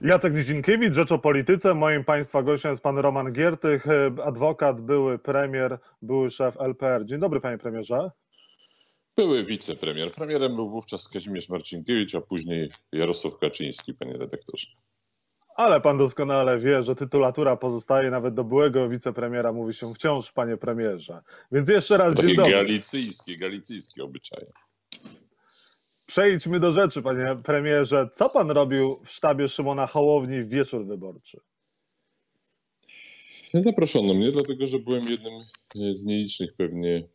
Jacek Nizinkiewicz, Rzecz o Polityce. Moim Państwa gościem jest Pan Roman Giertych, adwokat, były premier, były szef LPR. Dzień dobry Panie Premierze. Były wicepremier. Premierem był wówczas Kazimierz Marcinkiewicz, a później Jarosław Kaczyński, Panie redaktorze. Ale Pan doskonale wie, że tytulatura pozostaje nawet do byłego wicepremiera, mówi się wciąż Panie Premierze. Więc jeszcze raz Takie dzień dobry. galicyjskie, galicyjskie obyczaje. Przejdźmy do rzeczy, panie premierze. Co pan robił w sztabie Szymona Hołowni w wieczór wyborczy? Zaproszono mnie, dlatego że byłem jednym z nielicznych pewnie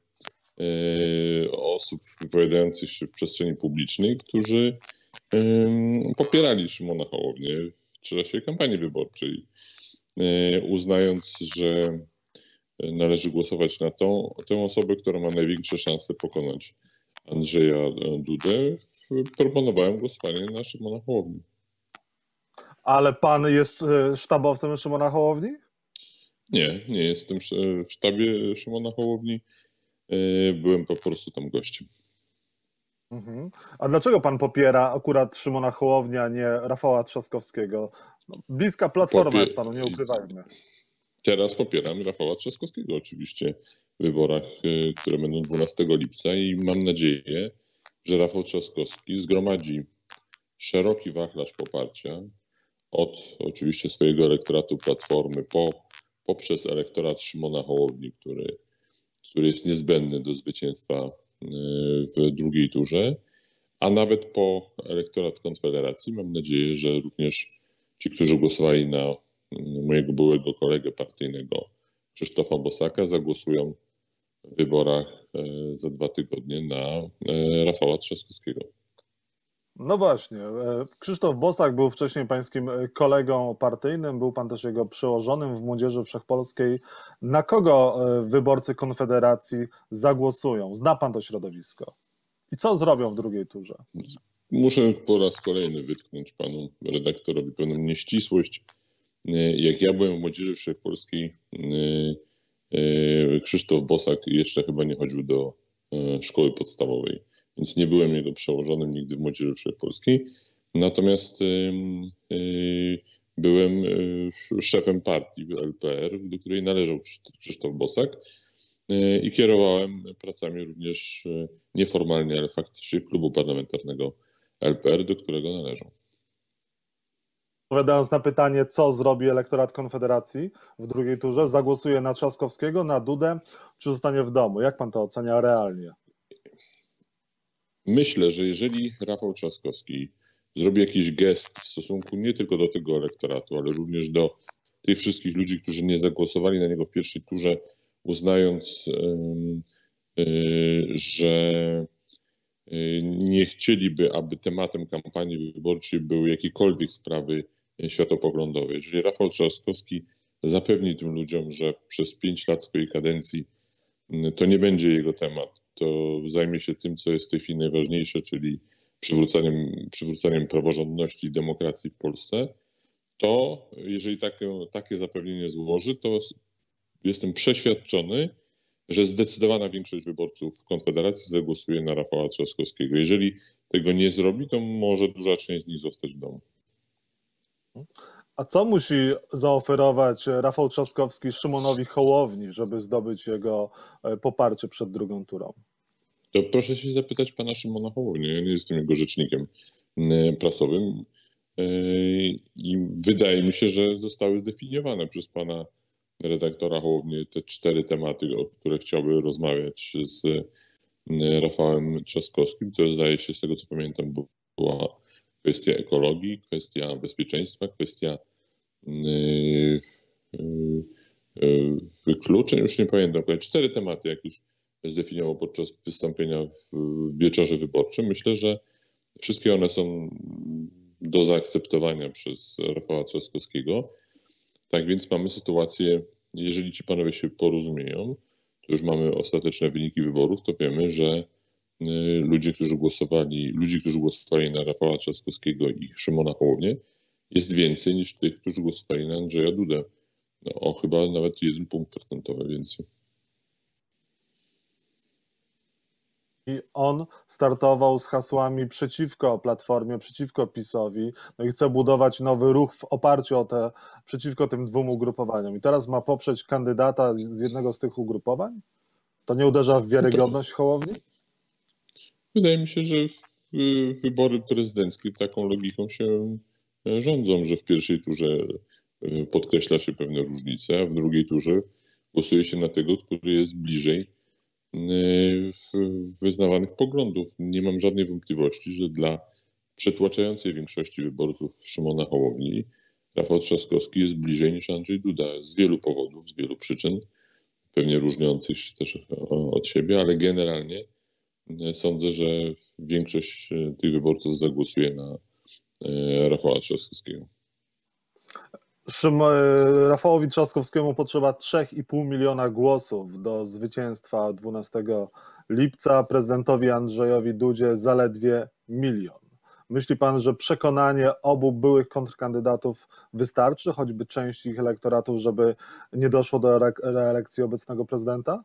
e, osób wypowiadających się w przestrzeni publicznej, którzy popierali Szymona Hołownię w czasie kampanii wyborczej, e, uznając, że należy głosować na tą, tę osobę, która ma największe szanse pokonać Andrzeja Dudę, w- proponowałem głosowanie na Szymona Hołownię. Ale pan jest e, sztabowcem Szymona Hołowni? Nie, nie jestem sz- w sztabie Szymona Hołowni. E, Byłem po prostu tam gościem. Mhm. A dlaczego pan popiera akurat Szymona Hołowni, a nie Rafała Trzaskowskiego? No, bliska platforma jest panu, nie ukrywajmy. Teraz popieram Rafała Trzaskowskiego oczywiście wyborach, e, które będą 12 lipca i mam nadzieję, że Rafał Trzaskowski zgromadzi szeroki wachlarz poparcia od oczywiście swojego elektoratu Platformy po, poprzez elektorat Szymona Hołowni, który, który jest niezbędny do zwycięstwa e, w drugiej turze, a nawet po elektorat Konfederacji. Mam nadzieję, że również ci, którzy głosowali na mm, mojego byłego kolegę partyjnego Krzysztofa Bosaka, zagłosują wyborach e, za dwa tygodnie na e, Rafała Trzaskowskiego. No właśnie. e, Krzysztof Bosak był wcześniej pańskim kolegą partyjnym, był pan też jego przełożonym w Młodzieży Wszechpolskiej. Na kogo wyborcy Konfederacji zagłosują? Zna pan to środowisko? I co zrobią w drugiej turze? Muszę po raz kolejny wytknąć panu redaktorowi pewną nieścisłość. Jak ja byłem w Młodzieży Wszechpolskiej, Krzysztof Bosak jeszcze chyba nie chodził do e, szkoły podstawowej, więc nie byłem jego przełożonym nigdy w Młodzieży Wszechpolskiej. Natomiast e, byłem e, szefem partii LPR, do której należał Krzysztof- Bosak e, i kierowałem pracami również e, nieformalnie, ale faktycznie klubu parlamentarnego LPR, do którego należą. Odpowiadając na pytanie, co zrobi elektorat Konfederacji w drugiej turze, zagłosuje na Trzaskowskiego, na Dudę, czy zostanie w domu? Jak pan to ocenia realnie? Myślę, że jeżeli Rafał Trzaskowski zrobi jakiś gest w stosunku nie tylko do tego elektoratu, ale również do tych wszystkich ludzi, którzy nie zagłosowali na niego w pierwszej turze, uznając, że nie chcieliby, aby tematem kampanii wyborczej były jakiekolwiek sprawy światopoglądowe. Jeżeli Rafał Trzaskowski zapewni tym ludziom, że przez pięć lat swojej kadencji mm, to nie będzie jego temat, to zajmie się tym, co jest w tej chwili najważniejsze, czyli przywróceniem, przywróceniem praworządności i demokracji w Polsce, to jeżeli takie, takie zapewnienie złoży, to jestem przeświadczony, że zdecydowana większość wyborców Konfederacji zagłosuje na Rafała Trzaskowskiego. Jeżeli tego nie zrobi, to może duża część z nich zostać w domu. A co musi zaoferować Rafał Trzaskowski Szymonowi Hołowni, żeby zdobyć jego e, poparcie przed drugą turą? To proszę się zapytać pana Szymona Hołowni. Ja nie jestem jego rzecznikiem e, prasowym. E, I wydaje mi się, że zostały zdefiniowane przez pana redaktora Hołownię te cztery tematy, o które chciałby rozmawiać z Rafałem Trzaskowskim. To zdaje się, z tego co pamiętam, była kwestia ekologii, kwestia bezpieczeństwa, kwestia e, e, e, wykluczeń, już nie pamiętam, ale cztery tematy jakieś zdefiniował podczas wystąpienia w wieczorze wyborczym. Myślę, że wszystkie one są do zaakceptowania przez Rafała Trzaskowskiego. Tak więc mamy sytuację, jeżeli ci panowie się porozumieją, to już mamy ostateczne wyniki wyborów, to wiemy, że ludzie, którzy głosowali, ludzi, którzy głosowali na Rafała Trzaskowskiego i Szymona Hołownię, jest więcej niż tych, którzy głosowali na Andrzeja Dudę. No, o chyba nawet jeden punkt procentowy więcej. on startował z hasłami przeciwko Platformie, przeciwko PiSowi, no i chce budować nowy ruch w oparciu o te, przeciwko tym dwóm ugrupowaniom. I teraz ma poprzeć kandydata z jednego z tych ugrupowań? To nie uderza w wiarygodność Hołowni? Wydaje mi się, że wybory prezydenckie taką logiką się rządzą, że w pierwszej turze e, podkreśla się pewne różnice, a w drugiej turze głosuje się na tego, który jest bliżej Y, wyznawanych poglądów. Nie mam żadnej wątpliwości, że dla przetłaczającej większości wyborców Szymona Hołowni Rafał Trzaskowski jest bliżej niż Andrzej Duda z wielu powodów, z wielu przyczyn, pewnie różniących się też od siebie, ale generalnie sądzę, że większość y, tych wyborców zagłosuje na Rafała Trzaskowskiego. Rafałowi Trzaskowskiemu potrzeba 3,5 miliona głosów do zwycięstwa 12 lipca, prezydentowi Andrzejowi Dudzie zaledwie milion. Myśli pan, że przekonanie obu byłych kontrkandydatów wystarczy, choćby części ich elektoratów, żeby nie doszło do reelekcji obecnego prezydenta?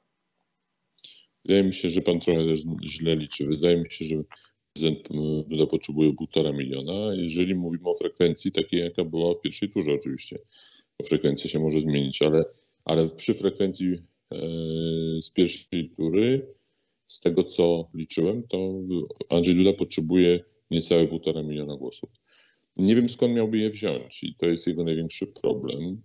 Wydaje mi się, że pan trochę źle liczy. Wydaje mi się, że Duda potrzebuje półtora miliona. Jeżeli mówimy o frekwencji takiej, jaka była w pierwszej turze oczywiście, frekwencja się może zmienić, ale, ale przy frekwencji e, z pierwszej tury, z tego co liczyłem, to Andrzej Duda potrzebuje niecałe półtora miliona głosów. Nie wiem skąd miałby je wziąć i to jest jego największy problem.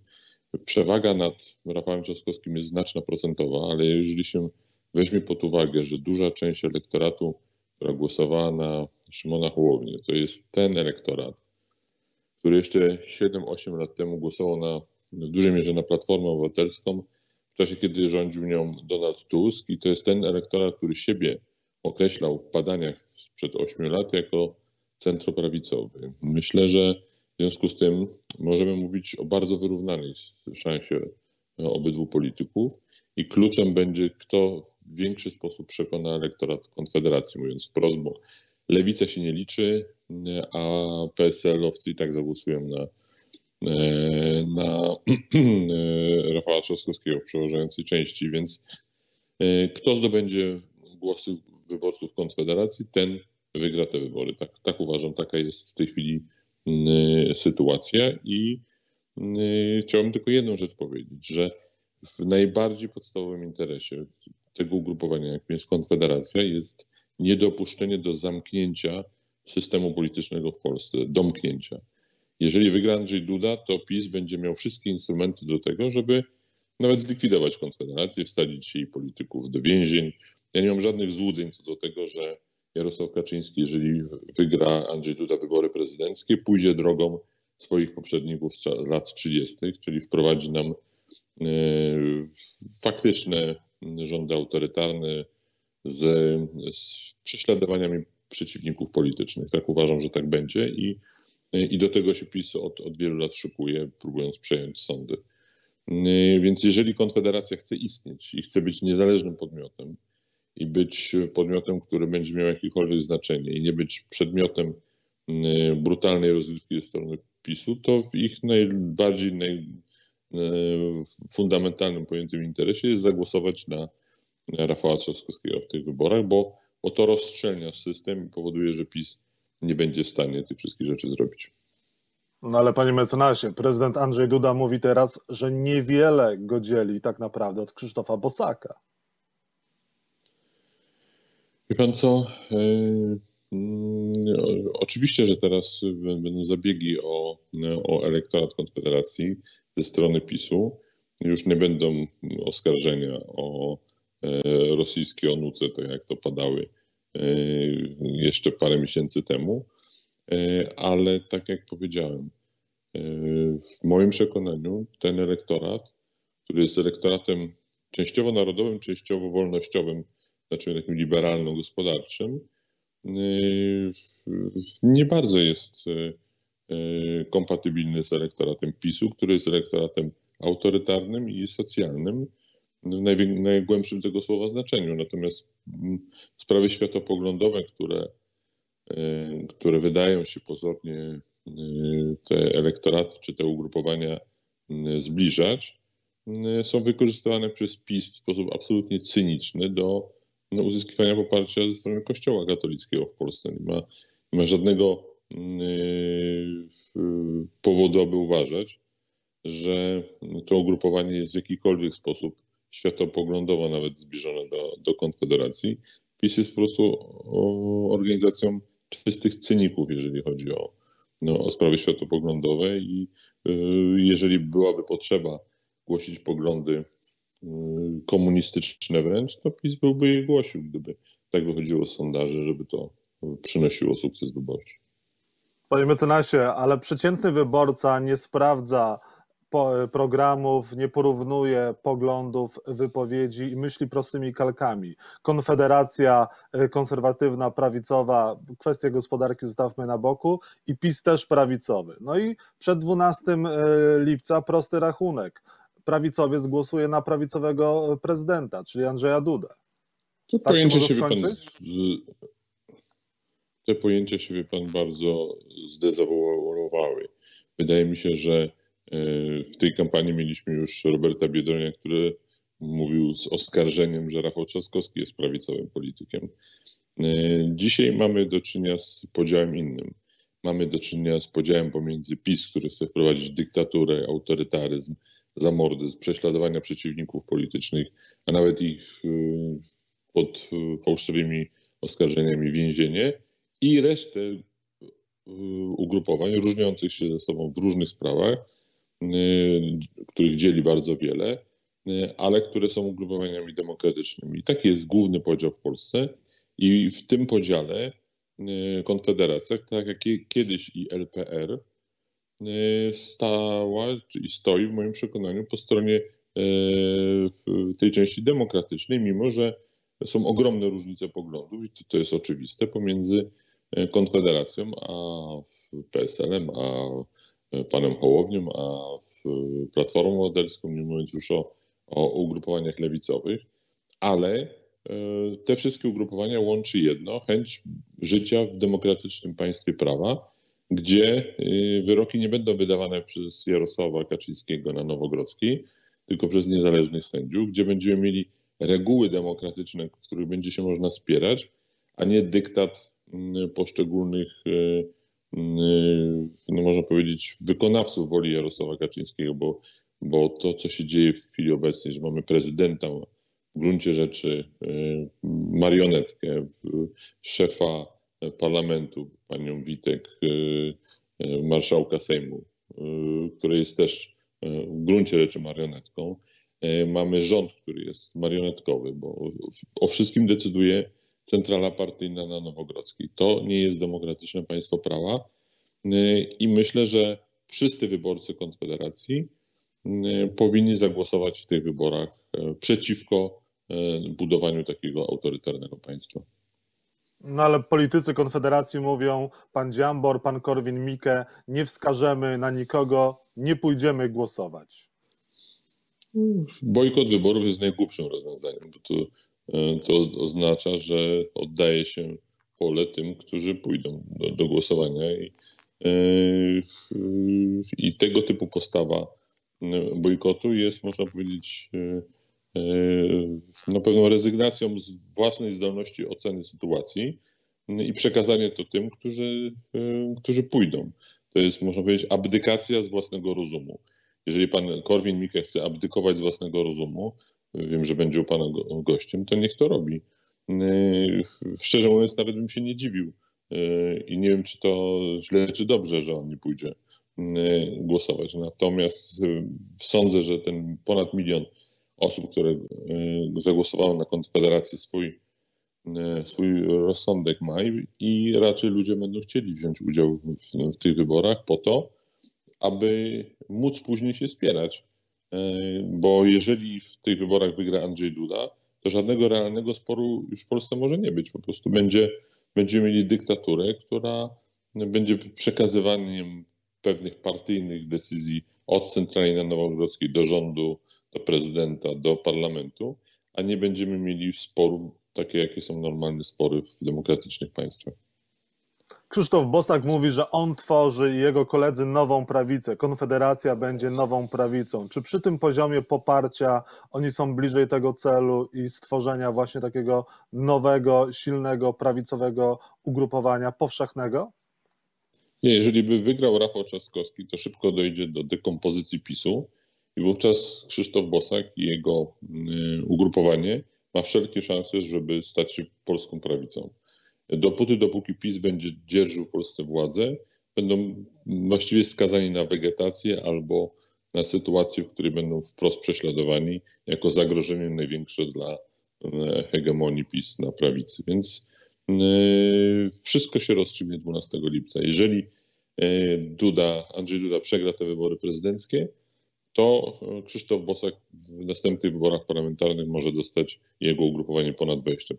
Przewaga nad Rafałem Trzaskowskim jest znaczna procentowa, ale jeżeli się weźmie pod uwagę, że duża część elektoratu która głosowała na Szymona Hołownię, to jest ten elektorat, który jeszcze 7-8 lat temu głosował na, w dużej mierze na Platformę Obywatelską, w czasie kiedy rządził nią Donald Tusk i to jest ten elektorat, który siebie określał w badaniach sprzed 8 lat jako centroprawicowy. Myślę, że w związku z tym możemy mówić o bardzo wyrównanej szansie obydwu polityków i kluczem będzie, kto w większy sposób przekona elektorat Konfederacji, mówiąc wprost, bo lewica się nie liczy, a PSL-owcy i tak zagłosują na, e, na Rafała Trzaskowskiego w przeważającej części, więc e, kto zdobędzie głosy wyborców Konfederacji, ten wygra te wybory. Tak, tak uważam, taka jest w tej chwili sytuacja i chciałbym tylko jedną rzecz powiedzieć, że w najbardziej podstawowym interesie tego ugrupowania, jakim jest Konfederacja, jest niedopuszczenie do zamknięcia systemu politycznego w Polsce, domknięcia. Jeżeli wygra Andrzej Duda, to PiS będzie miał wszystkie instrumenty do tego, żeby nawet zlikwidować Konfederację, wsadzić jej polityków do więzień. Ja nie mam żadnych złudzeń co do tego, że Jarosław Kaczyński, jeżeli wygra Andrzej Duda wybory prezydenckie, pójdzie drogą swoich poprzedników z lat 30., czyli wprowadzi nam faktyczne rządy autorytarne z, z prześladowaniami przeciwników politycznych. Tak uważam, że tak będzie i, i do tego się PiS od, od wielu lat szykuje, próbując przejąć sądy. E, więc jeżeli Konfederacja chce istnieć i chce być niezależnym podmiotem i być podmiotem, który będzie miał jakiekolwiek znaczenie i nie być przedmiotem e, brutalnej rozgrywki ze strony PiSu, to w ich najbardziej, naj, fundamentalnym pojętym interesie jest zagłosować na Rafała Trzaskowskiego w tych wyborach, bo, bo to rozszczelnia system i powoduje, że PiS nie będzie w stanie tych wszystkich rzeczy zrobić. No ale panie mecenasie, prezydent Andrzej Duda mówi teraz, że niewiele go dzieli tak naprawdę od Krzysztofa Bosaka. Wie pan co? Yy, yy, oczywiście, że teraz będą zabiegi o, o elektorat Konfederacji ze strony PiSu. Już nie będą oskarżenia o e, rosyjskie onuce, tak jak to padały e, jeszcze parę miesięcy temu. E, ale tak jak powiedziałem, w moim przekonaniu ten elektorat, który jest elektoratem częściowo narodowym, częściowo wolnościowym, znaczy takim liberalno-gospodarczym, nie bardzo jest kompatybilny z elektoratem PiSu, który jest elektoratem autorytarnym i socjalnym w najgłębszym tego słowa znaczeniu. Natomiast mm, sprawy światopoglądowe, które, e, które wydają się pozornie e, te elektoraty czy te ugrupowania zbliżać, są wykorzystywane przez PiS w sposób absolutnie cyniczny do no, uzyskiwania poparcia ze strony Kościoła katolickiego w Polsce. Nie ma, nie ma żadnego powodu, aby uważać, że to ugrupowanie jest w jakikolwiek sposób światopoglądowo nawet zbliżone do, do Konfederacji. PiS jest po prostu organizacją czystych cyników, jeżeli chodzi o, no, o sprawy światopoglądowe i yy, jeżeli byłaby potrzeba głosić poglądy yy, komunistyczne wręcz, to PiS byłby je głosił, gdyby tak wychodziło z sondaży, żeby to przynosiło sukces wyborczy. Panie mecenasie, ale przeciętny wyborca nie sprawdza programów, nie porównuje poglądów, wypowiedzi i myśli prostymi kalkami. Konfederacja e, konserwatywna, prawicowa, kwestie gospodarki zostawmy na boku i PiS też prawicowy. No i przed 12 e, lipca prosty rachunek. Prawicowiec głosuje na prawicowego prezydenta, czyli Andrzeja Dudę. To tak pojęcie się, pan, te pojęcia się, wie pan, bardzo zdezawuowały. Wydaje mi się, że E, w tej kampanii mieliśmy już Roberta Biedronia, który mówił z oskarżeniem, że Rafał Trzaskowski jest prawicowym politykiem. E, dzisiaj mamy do czynienia z podziałem innym. Mamy do czynienia z podziałem pomiędzy PiS, który chce wprowadzić dyktaturę, autorytaryzm, zamordyzm, prześladowania przeciwników politycznych, a nawet ich pod fałszywymi oskarżeniami więzienie i resztę ugrupowań różniących się ze sobą w różnych sprawach, Y, których dzieli bardzo wiele, y, ale które są ugrupowaniami demokratycznymi. I taki jest główny podział w Polsce i w tym podziale y, Konfederacja, tak jak kiedyś i LPR, stała, czyli stoi w moim przekonaniu po stronie tej części demokratycznej, mimo że są ogromne różnice poglądów i to jest oczywiste pomiędzy Konfederacją a PSL-em, a panem Hołownią, a Platformą Obywatelską, nie mówiąc już o, o ugrupowaniach lewicowych, ale e, te wszystkie ugrupowania łączy jedno, chęć życia w demokratycznym państwie prawa, gdzie e, wyroki nie będą wydawane przez Jarosława Kaczyńskiego na Nowogrodzkiej, tylko przez niezależnych sędziów, gdzie będziemy mieli reguły demokratyczne, w których będzie się można spierać, a nie dyktat poszczególnych e, Yy, no można powiedzieć, wykonawców woli Jarosława Kaczyńskiego, bo, bo to, co się dzieje w chwili obecnej, że mamy prezydenta, w gruncie rzeczy yy, marionetkę, szefa parlamentu, panią Witek, marszałka Sejmu, który jest też w gruncie rzeczy marionetką. Mamy rząd, który jest marionetkowy, bo o wszystkim decyduje centrala partyjna na Nowogrodzkiej. To nie jest demokratyczne państwo prawa y, i myślę, że wszyscy wyborcy Konfederacji y, powinni zagłosować w tych wyborach y, przeciwko budowaniu takiego autorytarnego państwa. No ale politycy Konfederacji mówią, pan Dziambor, pan Korwin-Mikke, nie wskażemy na nikogo, nie pójdziemy głosować. Bojkot wyborów jest najgłupszym rozwiązaniem, bo to to oznacza, że oddaje się pole tym, którzy pójdą do, do głosowania i, e, i tego typu postawa e, bojkotu jest, można powiedzieć, na pewną rezygnacją z własnej zdolności oceny sytuacji i przekazanie to tym, którzy, którzy pójdą. To jest, można powiedzieć, abdykacja z własnego rozumu. Jeżeli pan Korwin-Mikke chce abdykować z własnego rozumu, wiem, że będzie u Pana gościem, to niech to robi. Yy, szczerze mówiąc, nawet bym się nie dziwił yy, i nie wiem, czy to źle, czy dobrze, że on nie pójdzie yy, głosować. Natomiast sądzę, że ten ponad milion osób, które zagłosowało na Konfederację swój, swój rozsądek ma i raczej ludzie będą chcieli wziąć udział w, w tych wyborach po to, aby móc później się spierać bo jeżeli w tych wyborach wygra Andrzej Duda, to żadnego realnego sporu już w Polsce może nie być. Po prostu będzie, będziemy mieli dyktaturę, która będzie przekazywaniem pewnych partyjnych decyzji od centrali na Nowogrodzkiej do rządu, do prezydenta, do parlamentu, a nie będziemy mieli sporów takie, jakie są normalne spory w demokratycznych państwach. Krzysztof Bosak mówi, że on tworzy i jego koledzy nową prawicę. Konfederacja będzie nową prawicą. Czy przy tym poziomie poparcia oni są bliżej tego celu i stworzenia właśnie takiego nowego, silnego, prawicowego ugrupowania powszechnego? Nie, jeżeli by wygrał Rafał Trzaskowski, to szybko dojdzie do dekompozycji PiSu i wówczas Krzysztof Bosak i jego y, ugrupowanie ma wszelkie szanse, żeby stać się polską prawicą. Dopóty, dopóki PiS będzie dzierżył Polsce władzę, będą właściwie skazani na wegetację albo na sytuację, w której będą wprost prześladowani jako zagrożenie największe dla e, hegemonii PiS na prawicy. Więc e, wszystko się rozstrzygnie 12 lipca. Jeżeli e, Duda, Andrzej Duda przegra te wybory prezydenckie, to Krzysztof Bosak w następnych wyborach parlamentarnych może dostać jego ugrupowanie ponad 20%.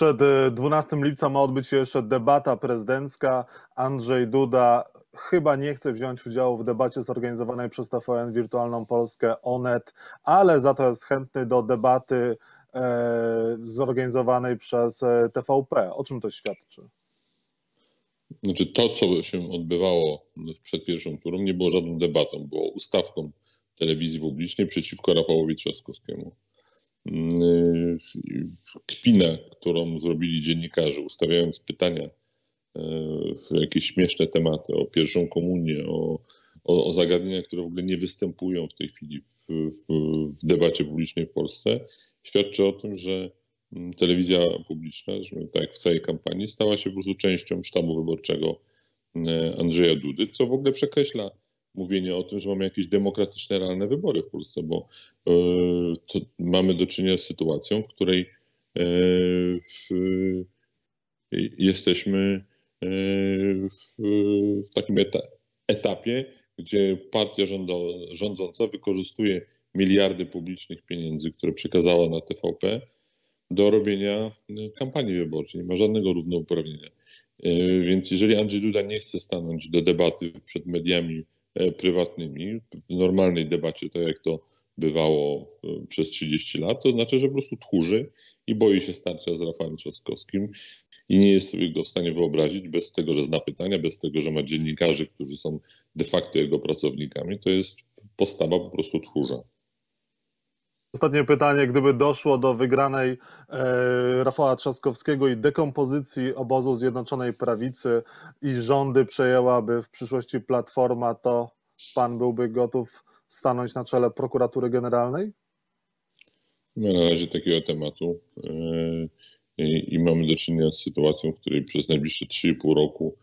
Przed 12 y, lipca ma odbyć się jeszcze debata prezydencka. Andrzej Duda chyba nie chce wziąć udziału w debacie zorganizowanej przez TVN Wirtualną Polskę ONET, ale za to jest chętny do debaty e, zorganizowanej przez e, TVP. O czym to świadczy? Znaczy to, co się odbywało przed pierwszą turą, nie było żadną debatą, było ustawką telewizji publicznej przeciwko Rafałowi Trzaskowskiemu. Mm, kpinę, którą zrobili dziennikarze, ustawiając pytania w jakieś śmieszne tematy o pierwszą komunię, o, o, o zagadnienia, które w ogóle nie występują w tej chwili w, w, w debacie publicznej w Polsce, świadczy o tym, że mm, telewizja publiczna, tak jak w całej kampanii, stała się po prostu częścią sztabu wyborczego e, Andrzeja Dudy, co w ogóle przekreśla mówienie o tym, że mamy jakieś demokratyczne, realne wybory w Polsce, bo e, mamy do czynienia z sytuacją, w której e, w, jesteśmy e, w, w takim etapie, gdzie partia rządząca wykorzystuje miliardy publicznych pieniędzy, które przekazała na TVP, do robienia kampanii wyborczej. Nie ma żadnego równouprawnienia. Więc jeżeli Andrzej Duda nie chce stanąć do debaty przed mediami prywatnymi w normalnej debacie, tak jak to bywało e, przez 30 lat, to znaczy, że po prostu tchórzy i boi się starcia z Rafałem Trzaskowskim i nie jest sobie go w stanie wyobrazić bez tego, że zna pytania, bez tego, że ma dziennikarzy, którzy są de facto jego pracownikami. To jest postawa po prostu tchórza. Ostatnie pytanie, gdyby doszło do wygranej e, Rafała Trzaskowskiego i dekompozycji obozu Zjednoczonej Prawicy i rządy przejęłaby w przyszłości Platforma, to pan byłby gotów stanąć na czele prokuratury generalnej? Nie na razie takiego tematu e, i, i mamy do czynienia z sytuacją, w której przez najbliższe 3,5 roku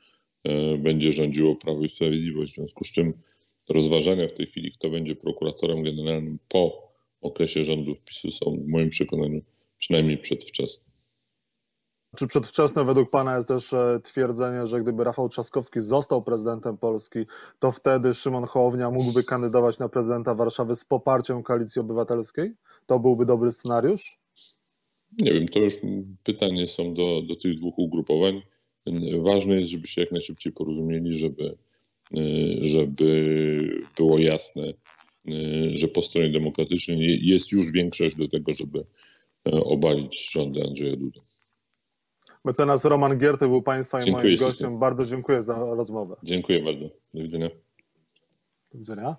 e, będzie rządziło Prawo i Sprawiedliwość, w związku z czym rozważania w tej chwili, kto będzie prokuratorem generalnym po okresie rządów PiSu są w moim przekonaniu przynajmniej przedwczesne. Czy przedwczesne według Pana jest też e, twierdzenie, że gdyby Rafał Trzaskowski został prezydentem Polski, to wtedy Szymon Hołownia mógłby kandydować na prezydenta Warszawy z poparciem Koalicji Obywatelskiej? To byłby dobry scenariusz? Nie wiem, to już pytanie są do, do tych dwóch ugrupowań. Ważne jest, żeby się jak najszybciej porozumieli, żeby, e, żeby było jasne, że po stronie demokratycznej jest już większość do tego, żeby e, obalić rządy Andrzeja Duda. Mecenas Roman Gierty był Państwa i dziękuję moim gościem. Bardzo dziękuję za rozmowę. Dziękuję bardzo. Do widzenia. Do widzenia.